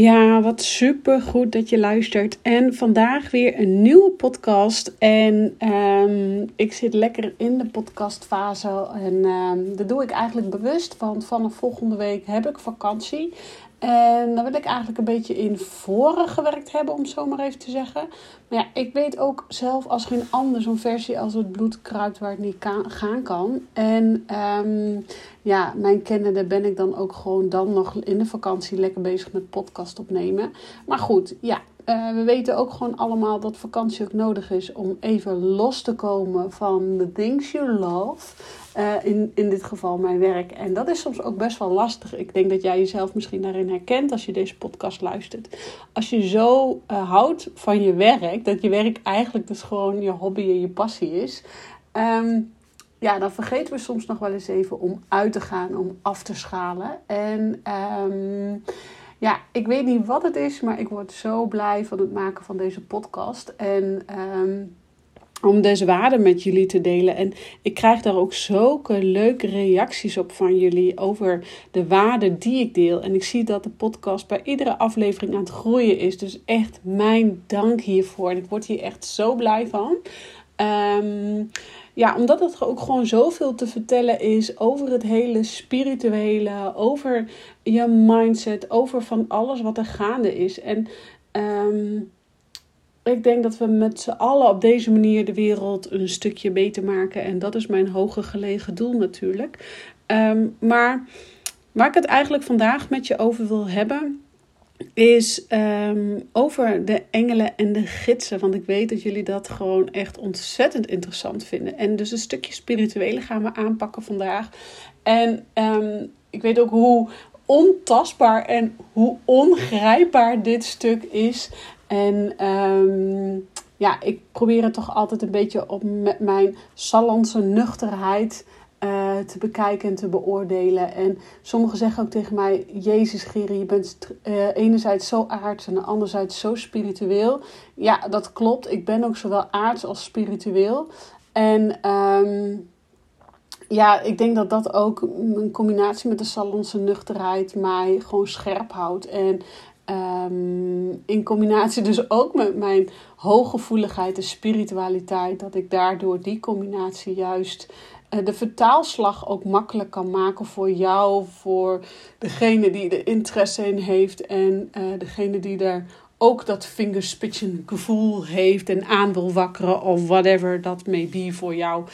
Ja, wat super goed dat je luistert. En vandaag weer een nieuwe podcast. En um, ik zit lekker in de podcastfase. En um, dat doe ik eigenlijk bewust, want vanaf volgende week heb ik vakantie. En dan wil ik eigenlijk een beetje in voren gewerkt hebben, om het zo maar even te zeggen. Maar ja, ik weet ook zelf als geen ander zo'n versie als het bloed kruipt waar het niet gaan kan. En um, ja, mijn kennende ben ik dan ook gewoon dan nog in de vakantie lekker bezig met podcast opnemen. Maar goed, ja, uh, we weten ook gewoon allemaal dat vakantie ook nodig is om even los te komen van the things you love. Uh, in, in dit geval mijn werk. En dat is soms ook best wel lastig. Ik denk dat jij jezelf misschien daarin herkent als je deze podcast luistert. Als je zo uh, houdt van je werk, dat je werk eigenlijk dus gewoon je hobby en je passie is. Um, ja, dan vergeten we soms nog wel eens even om uit te gaan, om af te schalen. En um, ja, ik weet niet wat het is, maar ik word zo blij van het maken van deze podcast. En um, om deze waarden met jullie te delen. En ik krijg daar ook zulke leuke reacties op van jullie over de waarden die ik deel. En ik zie dat de podcast bij iedere aflevering aan het groeien is. Dus echt mijn dank hiervoor. En ik word hier echt zo blij van. Um, ja, omdat het ook gewoon zoveel te vertellen is over het hele spirituele, over je mindset, over van alles wat er gaande is. En um, ik denk dat we met z'n allen op deze manier de wereld een stukje beter maken. En dat is mijn hoge gelegen doel natuurlijk. Um, maar waar ik het eigenlijk vandaag met je over wil hebben, is um, over de engelen en de gidsen. Want ik weet dat jullie dat gewoon echt ontzettend interessant vinden. En dus een stukje spirituele gaan we aanpakken vandaag. En um, ik weet ook hoe ontastbaar en hoe ongrijpbaar dit stuk is. En um, ja, ik probeer het toch altijd een beetje op met mijn Sallandse nuchterheid uh, te bekijken en te beoordelen. En sommigen zeggen ook tegen mij: Jezus, Geri, je bent uh, enerzijds zo aards en anderzijds zo spiritueel. Ja, dat klopt. Ik ben ook zowel aards als spiritueel. En um, ja, ik denk dat dat ook een combinatie met de salonse nuchterheid mij gewoon scherp houdt. En um, in combinatie dus ook met mijn hooggevoeligheid en spiritualiteit, dat ik daardoor die combinatie juist de vertaalslag ook makkelijk kan maken voor jou, voor degene die er interesse in heeft en uh, degene die er ook dat fingerspitchen gevoel heeft en aan wil wakkeren of whatever dat may be voor jou.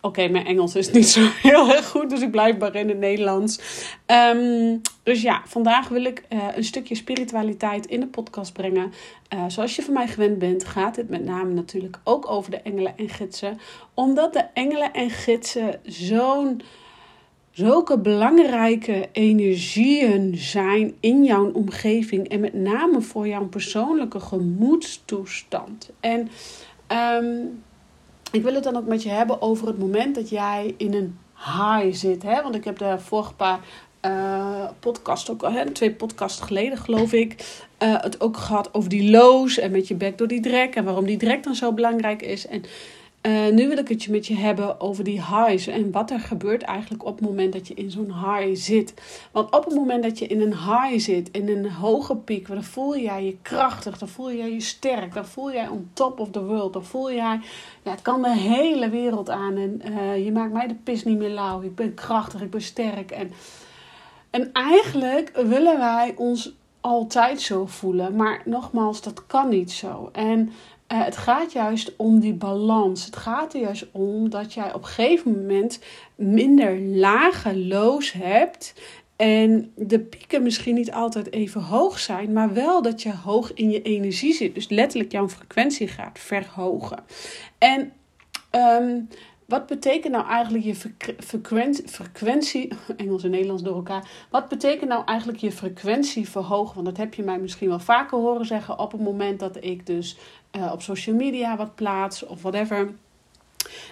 Oké, mijn Engels is niet zo heel erg goed, dus ik blijf maar in het Nederlands. Um, dus ja, vandaag wil ik uh, een stukje spiritualiteit in de podcast brengen. Uh, zoals je van mij gewend bent, gaat het met name natuurlijk ook over de engelen en gidsen. Omdat de engelen en gidsen zo'n zulke belangrijke energieën zijn in jouw omgeving en met name voor jouw persoonlijke gemoedstoestand. En um, ik wil het dan ook met je hebben over het moment dat jij in een high zit. Hè? Want ik heb de vorige paar uh, podcast ook hè, twee podcasts geleden geloof ik, uh, het ook gehad over die lows en met je bek door die drek en waarom die drek dan zo belangrijk is. En uh, nu wil ik het met je hebben over die highs en wat er gebeurt eigenlijk op het moment dat je in zo'n high zit. Want op het moment dat je in een high zit, in een hoge piek, dan voel jij je krachtig, dan voel jij je sterk, dan voel jij on top of the world, dan voel jij, ja, het kan de hele wereld aan en uh, je maakt mij de pis niet meer lauw. Ik ben krachtig, ik ben sterk en, en eigenlijk willen wij ons altijd zo voelen. Maar nogmaals, dat kan niet zo. En uh, het gaat juist om die balans. Het gaat er juist om dat jij op een gegeven moment minder lage lows hebt. En de pieken misschien niet altijd even hoog zijn, maar wel dat je hoog in je energie zit. Dus letterlijk jouw frequentie gaat verhogen. En um, wat betekent nou eigenlijk je frequentie, frequentie, Engels en Nederlands door elkaar. Wat betekent nou eigenlijk je frequentie verhogen? Want dat heb je mij misschien wel vaker horen zeggen op het moment dat ik dus uh, op social media wat plaats of whatever.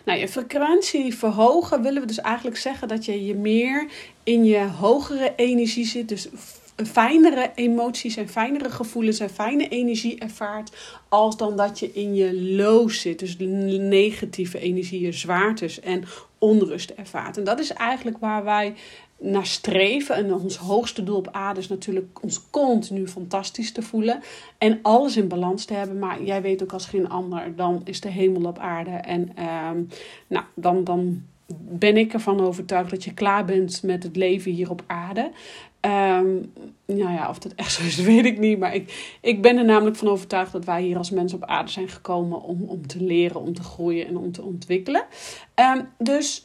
Nou, je frequentie verhogen willen we dus eigenlijk zeggen dat je je meer in je hogere energie zit. Dus fijnere emoties en fijnere gevoelens en fijne energie ervaart. Als dan dat je in je low zit. Dus negatieve energieën, zwaartes en onrust ervaart. En dat is eigenlijk waar wij naar streven. En ons hoogste doel op aarde is natuurlijk ons continu fantastisch te voelen. En alles in balans te hebben. Maar jij weet ook als geen ander, dan is de hemel op aarde. En um, nou, dan, dan ben ik ervan overtuigd dat je klaar bent met het leven hier op aarde. Um, nou ja, of dat echt zo is, weet ik niet. Maar ik, ik ben er namelijk van overtuigd dat wij hier als mensen op aarde zijn gekomen om, om te leren, om te groeien en om te ontwikkelen. Um, dus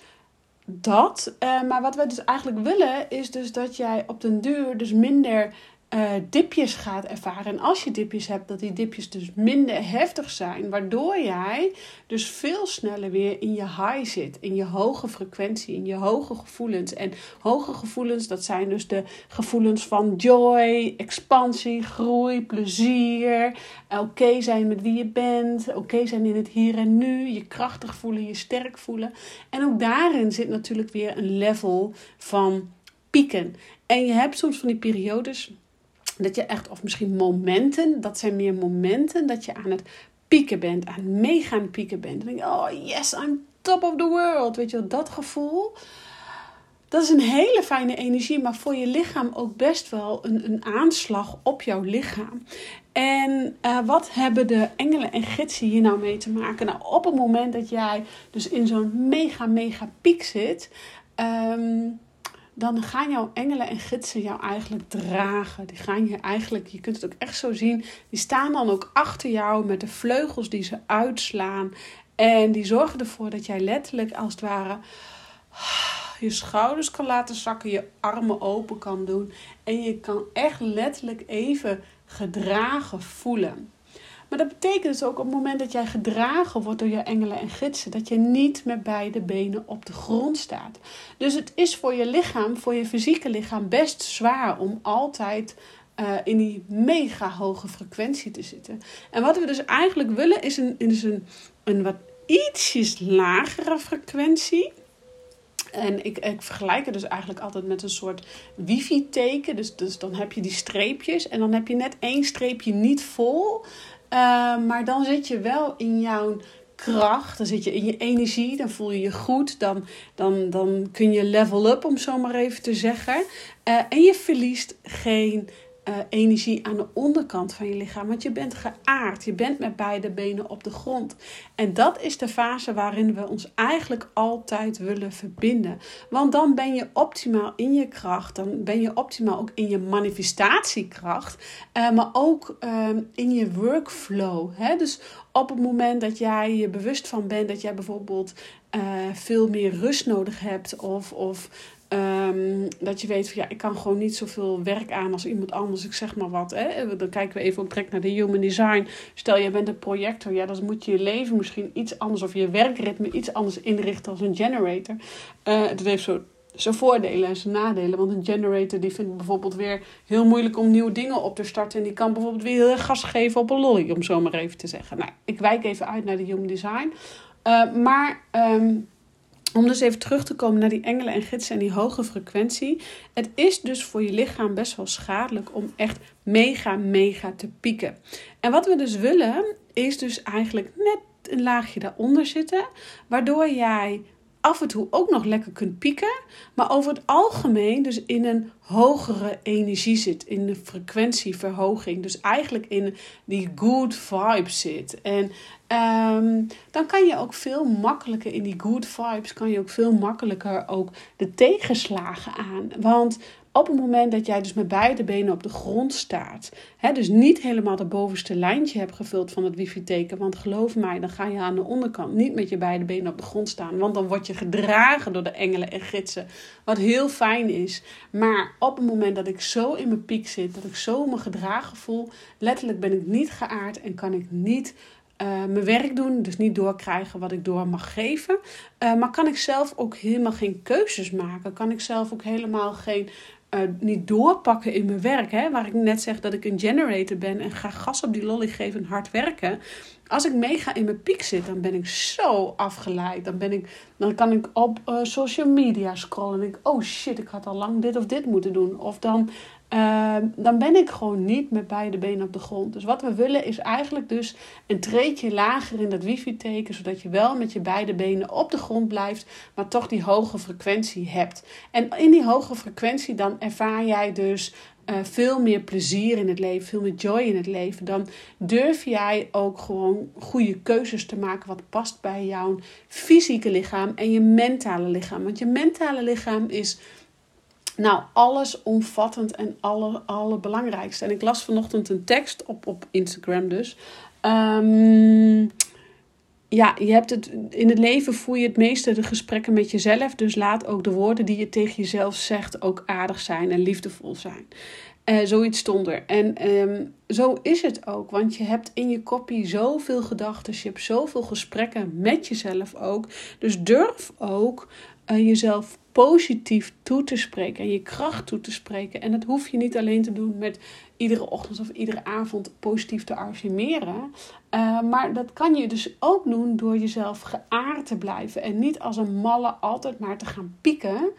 dat. Uh, maar wat we dus eigenlijk willen, is dus dat jij op den duur dus minder uh, dipjes gaat ervaren. En als je dipjes hebt, dat die dipjes dus minder heftig zijn. Waardoor jij dus veel sneller weer in je high zit. In je hoge frequentie, in je hoge gevoelens. En hoge gevoelens, dat zijn dus de gevoelens van joy, expansie, groei, plezier. Oké zijn met wie je bent. Oké zijn in het hier en nu. Je krachtig voelen, je sterk voelen. En ook daarin zit natuurlijk weer een level van pieken. En je hebt soms van die periodes dat je echt, of misschien momenten, dat zijn meer momenten dat je aan het pieken bent, aan meegaan pieken bent. Dan denk je, oh yes, I'm top of the world. Weet je wel, dat gevoel. Dat is een hele fijne energie, maar voor je lichaam ook best wel een, een aanslag op jouw lichaam. En uh, wat hebben de engelen en gidsen hier nou mee te maken? Nou, op het moment dat jij dus in zo'n mega, mega piek zit, um, dan gaan jouw engelen en gidsen jou eigenlijk dragen. Die gaan je eigenlijk, je kunt het ook echt zo zien, die staan dan ook achter jou met de vleugels die ze uitslaan. En die zorgen ervoor dat jij letterlijk als het ware je schouders kan laten zakken, je armen open kan doen. En je kan echt letterlijk even gedragen voelen. Maar dat betekent dus ook op het moment dat jij gedragen wordt door je engelen en gidsen, dat je niet met beide benen op de grond staat. Dus het is voor je lichaam, voor je fysieke lichaam, best zwaar om altijd uh, in die mega hoge frequentie te zitten. En wat we dus eigenlijk willen is een, is een, een wat ietsjes lagere frequentie. En ik, ik vergelijk het dus eigenlijk altijd met een soort wifi-teken. Dus, dus dan heb je die streepjes en dan heb je net één streepje niet vol. Uh, maar dan zit je wel in jouw kracht, dan zit je in je energie, dan voel je je goed, dan, dan, dan kun je level up, om zo maar even te zeggen. Uh, en je verliest geen uh, energie aan de onderkant van je lichaam. Want je bent geaard. Je bent met beide benen op de grond. En dat is de fase waarin we ons eigenlijk altijd willen verbinden. Want dan ben je optimaal in je kracht. Dan ben je optimaal ook in je manifestatiekracht. Uh, maar ook uh, in je workflow. Hè? Dus op het moment dat jij je bewust van bent dat jij bijvoorbeeld uh, veel meer rust nodig hebt. Of, of Um, dat je weet van ja, ik kan gewoon niet zoveel werk aan als iemand anders. Ik zeg maar wat. Hè? Dan kijken we even ook direct naar de human design. Stel je bent een projector, ja, dan moet je je leven misschien iets anders of je werkritme iets anders inrichten als een generator. Dat heeft zo zijn voordelen en zijn nadelen. Want een generator die vindt bijvoorbeeld weer heel moeilijk om nieuwe dingen op te starten. En die kan bijvoorbeeld weer heel gas geven op een lolly, om zo maar even te zeggen. Nou, ik wijk even uit naar de human design. Uh, maar um, om dus even terug te komen naar die engelen en gidsen en die hoge frequentie. Het is dus voor je lichaam best wel schadelijk om echt mega, mega te pieken. En wat we dus willen, is dus eigenlijk net een laagje daaronder zitten. Waardoor jij af en toe ook nog lekker kunt pieken. Maar over het algemeen dus in een hogere energie zit. In de frequentieverhoging. Dus eigenlijk in die good vibes zit. En um, dan kan je ook veel makkelijker in die good vibes. Kan je ook veel makkelijker ook de tegenslagen aan. Want op het moment dat jij dus met beide benen op de grond staat, hè, dus niet helemaal de bovenste lijntje hebt gevuld van het wifi-teken, want geloof mij, dan ga je aan de onderkant niet met je beide benen op de grond staan, want dan word je gedragen door de engelen en gidsen, wat heel fijn is. Maar op het moment dat ik zo in mijn piek zit, dat ik zo me gedragen voel, letterlijk ben ik niet geaard en kan ik niet uh, mijn werk doen, dus niet doorkrijgen wat ik door mag geven. Uh, maar kan ik zelf ook helemaal geen keuzes maken? Kan ik zelf ook helemaal geen uh, niet doorpakken in mijn werk. Hè? Waar ik net zeg dat ik een generator ben en ga gas op die lolly geven en hard werken. Als ik mega in mijn piek zit, dan ben ik zo afgeleid. Dan, ben ik, dan kan ik op uh, social media scrollen en denk oh shit, ik had al lang dit of dit moeten doen. Of dan Ehm, dan ben ik gewoon niet met beide benen op de grond. Dus wat we willen is eigenlijk dus een treetje lager in dat wifi-teken, zodat je wel met je beide benen op de grond blijft, maar toch die hoge frequentie hebt. En in die hoge frequentie dan ervaar jij dus uh, veel meer plezier in het leven, veel meer joy in het leven. Dan durf jij ook gewoon goede keuzes te maken wat past bij jouw fysieke lichaam en je mentale lichaam. Want je mentale lichaam is nou, alles omvattend en alle, allerbelangrijkste. En ik las vanochtend een tekst op, op Instagram dus. Um, ja, je hebt het, in het leven voer je het meeste de gesprekken met jezelf. Dus laat ook de woorden die je tegen jezelf zegt ook aardig zijn en liefdevol zijn. Uh, zoiets stond er. En um, zo is het ook. Want je hebt in je kopie zoveel gedachten. Je hebt zoveel gesprekken met jezelf ook. Dus durf ook uh, jezelf positief toe te spreken en je kracht toe te spreken. En dat hoef je niet alleen te doen met iedere ochtend of iedere avond positief te affirmeren. Uh, maar dat kan je dus ook doen door jezelf geaard te blijven. En niet als een malle altijd maar te gaan pieken.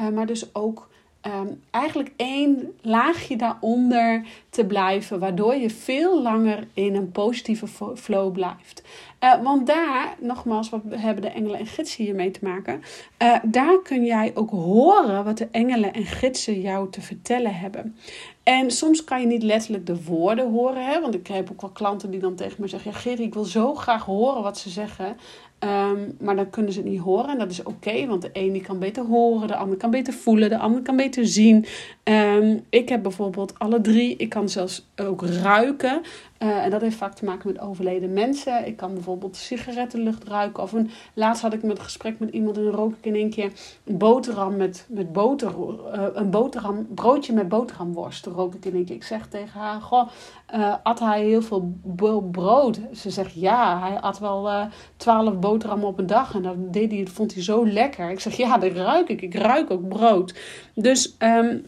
Uh, maar dus ook um, eigenlijk één laagje daaronder te blijven, waardoor je veel langer in een positieve flow blijft. Uh, want daar, nogmaals, wat hebben de engelen en gidsen hiermee te maken? Uh, daar kun jij ook horen wat de engelen en gidsen jou te vertellen hebben. En soms kan je niet letterlijk de woorden horen, hè? want ik heb ook wel klanten die dan tegen me zeggen: Ja, Gerrie, ik wil zo graag horen wat ze zeggen. Um, maar dan kunnen ze het niet horen. En dat is oké, want de ene kan beter horen, de ander kan beter voelen, de ander kan beter zien. Um, ik heb bijvoorbeeld alle drie. Ik kan zelfs ook ruiken. Uh, en dat heeft vaak te maken met overleden mensen. Ik kan bijvoorbeeld sigarettenlucht ruiken. Of een, laatst had ik een gesprek met iemand en rook ik in één keer een boterham met, met boter. Uh, een boterham, broodje met boterhamworst. rook ik in één keer. Ik zeg tegen haar: Goh, uh, at hij heel veel brood? Ze zegt ja, hij at wel twaalf boterhammen op een dag. En dat deed hij, vond hij zo lekker. Ik zeg ja, dat ruik ik. Ik ruik ook brood. Dus um,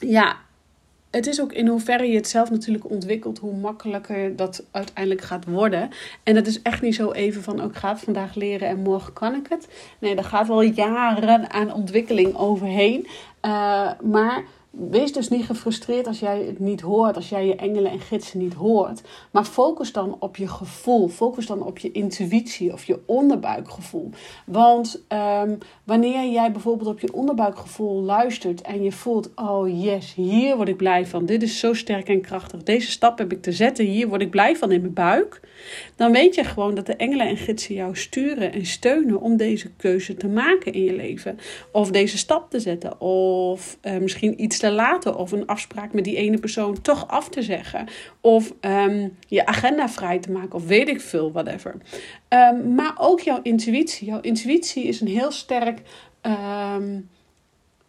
ja, het is ook in hoeverre je het zelf natuurlijk ontwikkelt, hoe makkelijker dat uiteindelijk gaat worden. En dat is echt niet zo even van, ook oh, ga het vandaag leren en morgen kan ik het. Nee, daar gaat wel jaren aan ontwikkeling overheen. Uh, maar Wees dus niet gefrustreerd als jij het niet hoort, als jij je engelen en gidsen niet hoort. Maar focus dan op je gevoel. Focus dan op je intuïtie of je onderbuikgevoel. Want um, wanneer jij bijvoorbeeld op je onderbuikgevoel luistert en je voelt: oh yes, hier word ik blij van. Dit is zo sterk en krachtig. Deze stap heb ik te zetten. Hier word ik blij van in mijn buik. Dan weet je gewoon dat de engelen en gidsen jou sturen en steunen om deze keuze te maken in je leven. Of deze stap te zetten. Of uh, misschien iets laten of een afspraak met die ene persoon toch af te zeggen. Of um, je agenda vrij te maken of weet ik veel, whatever. Um, maar ook jouw intuïtie. Jouw intuïtie is een heel sterk um,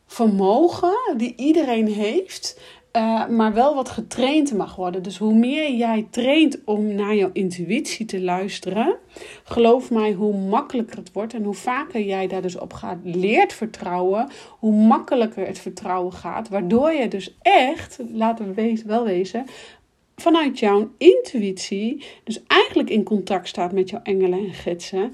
vermogen die iedereen heeft. Uh, maar wel wat getraind mag worden. Dus hoe meer jij traint om naar jouw intuïtie te luisteren, geloof mij hoe makkelijker het wordt. En hoe vaker jij daar dus op gaat, leert vertrouwen, hoe makkelijker het vertrouwen gaat. Waardoor je dus echt, laten we wel wezen, vanuit jouw intuïtie, dus eigenlijk in contact staat met jouw engelen en gidsen,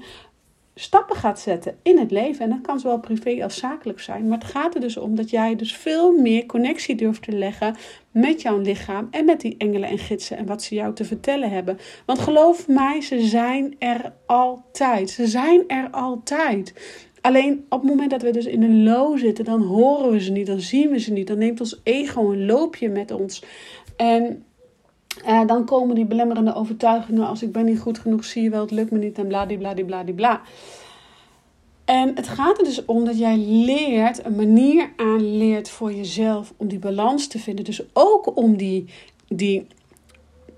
stappen gaat zetten in het leven. En dat kan zowel privé als zakelijk zijn. Maar het gaat er dus om dat jij dus veel meer connectie durft te leggen met jouw lichaam en met die engelen en gidsen en wat ze jou te vertellen hebben. Want geloof mij, ze zijn er altijd. Ze zijn er altijd. Alleen op het moment dat we dus in een low zitten, dan horen we ze niet, dan zien we ze niet. Dan neemt ons ego een loopje met ons. En uh, dan komen die belemmerende overtuigingen als ik ben niet goed genoeg, zie je wel, het lukt me niet en bladibladibladibla. En het gaat er dus om dat jij leert, een manier aanleert voor jezelf om die balans te vinden. Dus ook om die, die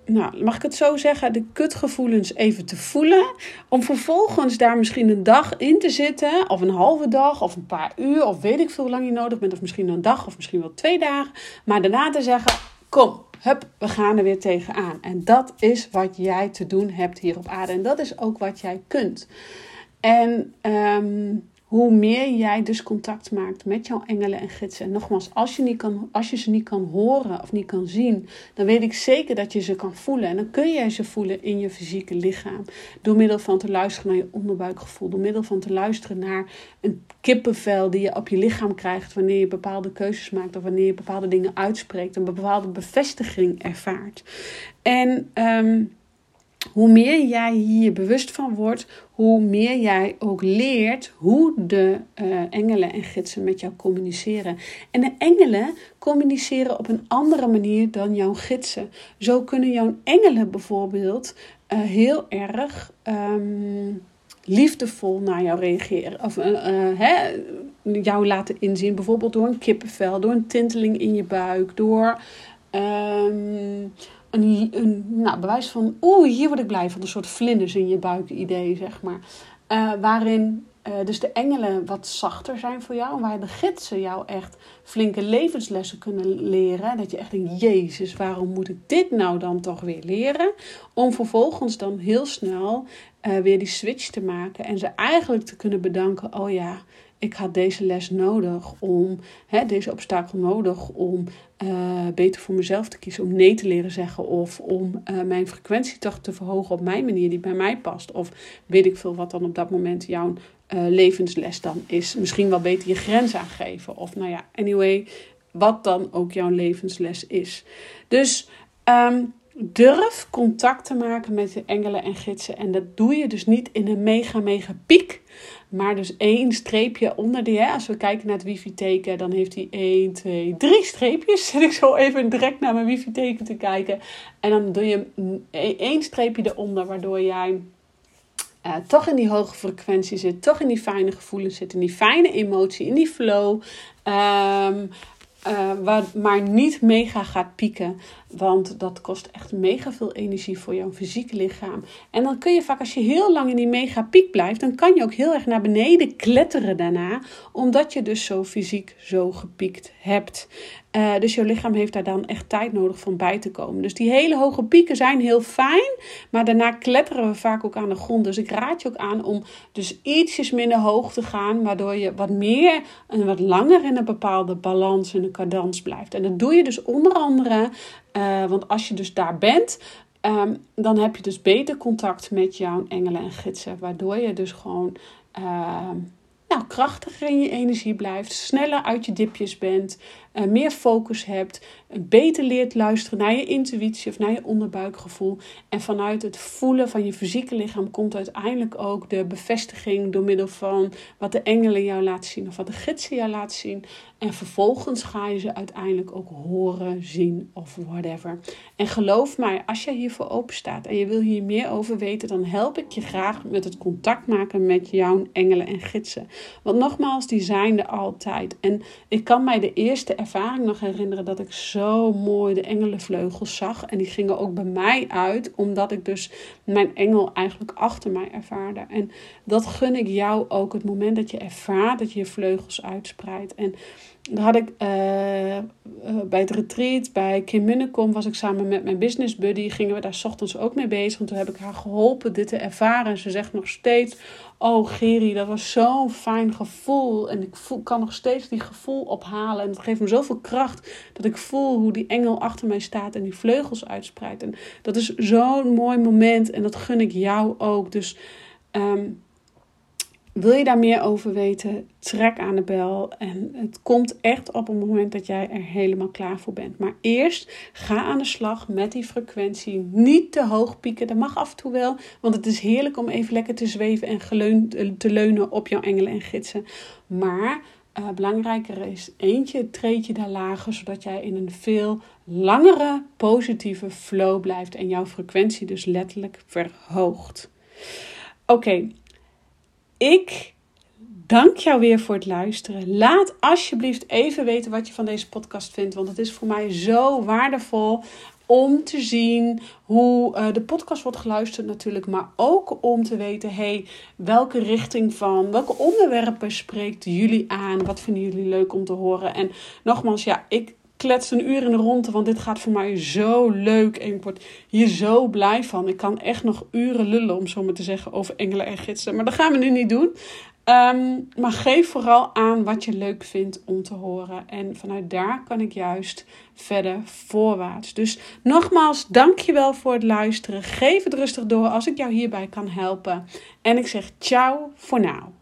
nou, mag ik het zo zeggen, de kutgevoelens even te voelen. Om vervolgens daar misschien een dag in te zitten, of een halve dag, of een paar uur, of weet ik veel hoe lang je nodig bent, of misschien een dag, of misschien wel twee dagen. Maar daarna te zeggen: Kom, hup, we gaan er weer tegenaan. En dat is wat jij te doen hebt hier op aarde. En dat is ook wat jij kunt. En um, hoe meer jij dus contact maakt met jouw engelen en gidsen. En nogmaals, als je, niet kan, als je ze niet kan horen of niet kan zien, dan weet ik zeker dat je ze kan voelen. En dan kun jij ze voelen in je fysieke lichaam. Door middel van te luisteren naar je onderbuikgevoel. Door middel van te luisteren naar een kippenvel die je op je lichaam krijgt wanneer je bepaalde keuzes maakt of wanneer je bepaalde dingen uitspreekt. Een bepaalde bevestiging ervaart. En. Um, hoe meer jij hier bewust van wordt, hoe meer jij ook leert hoe de uh, engelen en gidsen met jou communiceren. En de engelen communiceren op een andere manier dan jouw gidsen. Zo kunnen jouw engelen bijvoorbeeld uh, heel erg um, liefdevol naar jou reageren. Of uh, hè, jou laten inzien, bijvoorbeeld door een kippenvel, door een tinteling in je buik, door. Um, een, nou, bewijs van, oeh, hier word ik blij van. Een soort vlinders in je buik idee, zeg maar. Uh, waarin uh, dus de engelen wat zachter zijn voor jou. Waar de gidsen jou echt flinke levenslessen kunnen leren. Dat je echt denkt, jezus, waarom moet ik dit nou dan toch weer leren? Om vervolgens dan heel snel uh, weer die switch te maken. En ze eigenlijk te kunnen bedanken, oh ja ik had deze les nodig om, hè, deze obstakel nodig om uh, beter voor mezelf te kiezen. Om nee te leren zeggen of om uh, mijn frequentie toch te verhogen op mijn manier die bij mij past. Of weet ik veel wat dan op dat moment jouw uh, levensles dan is. Misschien wel beter je grens aangeven. Of nou ja, anyway, wat dan ook jouw levensles is. Dus um, durf contact te maken met de engelen en gidsen. En dat doe je dus niet in een mega, mega piek. Maar dus één streepje onder die. Hè, als we kijken naar het wifi-teken, dan heeft hij 1, 2, 3 streepjes. Zet ik zo even direct naar mijn wifi-teken te kijken. En dan doe je één streepje eronder, waardoor jij uh, toch in die hoge frequentie zit. Toch in die fijne gevoelens zit. In die fijne emotie, in die flow. Um, maar niet mega gaat pieken. Want dat kost echt mega veel energie voor jouw fysieke lichaam. En dan kun je vaak, als je heel lang in die mega piek blijft, dan kan je ook heel erg naar beneden kletteren daarna. Omdat je dus zo fysiek zo gepiekt hebt. Uh, dus jouw lichaam heeft daar dan echt tijd nodig van bij te komen. Dus die hele hoge pieken zijn heel fijn. Maar daarna kletteren we vaak ook aan de grond. Dus ik raad je ook aan om dus ietsjes minder hoog te gaan. Waardoor je wat meer en wat langer in een bepaalde balans en een cadans blijft. En dat doe je dus onder andere uh, want als je dus daar bent, um, dan heb je dus beter contact met jouw engelen en gidsen. Waardoor je dus gewoon uh, nou, krachtiger in je energie blijft, sneller uit je dipjes bent, meer focus hebt, beter leert luisteren naar je intuïtie of naar je onderbuikgevoel. En vanuit het voelen van je fysieke lichaam komt uiteindelijk ook de bevestiging door middel van wat de engelen jou laten zien of wat de gidsen jou laten zien. En vervolgens ga je ze uiteindelijk ook horen, zien of whatever. En geloof mij, als jij hiervoor open staat en je wil hier meer over weten, dan help ik je graag met het contact maken met jouw engelen en gidsen. Want nogmaals, die zijn er altijd. En ik kan mij de eerste ervaring nog herinneren dat ik zo mooi de engelenvleugels zag. En die gingen ook bij mij uit, omdat ik dus mijn engel eigenlijk achter mij ervaarde. En dat gun ik jou ook, het moment dat je ervaart dat je je vleugels uitspreidt. En daar had ik uh, bij het retreat, bij Kim Minnekom, was ik samen met mijn business buddy. Gingen we daar ochtends ook mee bezig. En toen heb ik haar geholpen dit te ervaren. En ze zegt nog steeds: Oh, Geri, dat was zo'n fijn gevoel. En ik voel, kan nog steeds die gevoel ophalen. En het geeft me zoveel kracht dat ik voel hoe die engel achter mij staat en die vleugels uitspreidt. En dat is zo'n mooi moment. En dat gun ik jou ook. Dus. Um, wil je daar meer over weten? Trek aan de bel. En het komt echt op het moment dat jij er helemaal klaar voor bent. Maar eerst ga aan de slag met die frequentie. Niet te hoog pieken. Dat mag af en toe wel. Want het is heerlijk om even lekker te zweven en geleund, te leunen op jouw engelen en gidsen. Maar uh, belangrijker is eentje treedje daar lager. Zodat jij in een veel langere positieve flow blijft. En jouw frequentie dus letterlijk verhoogt. Oké, ik dank jou weer voor het luisteren. Laat alsjeblieft even weten wat je van deze podcast vindt. Want het is voor mij zo waardevol om te zien hoe uh, de podcast wordt geluisterd natuurlijk. Maar ook om te weten, hey, welke richting van, welke onderwerpen spreekt jullie aan? Wat vinden jullie leuk om te horen? En nogmaals, ja, ik klets een uur in de ronde, want dit gaat voor mij zo leuk en ik word hier zo blij van. Ik kan echt nog uren lullen, om zo maar te zeggen, over engelen en gidsen. Maar dat gaan we nu niet doen. Ehm, maar geef vooral aan wat je leuk vindt om te horen. En vanuit daar kan ik juist verder voorwaarts. Dus nogmaals, dankjewel voor het luisteren. Geef het rustig door als ik jou hierbij kan helpen. En ik zeg ciao voor nu.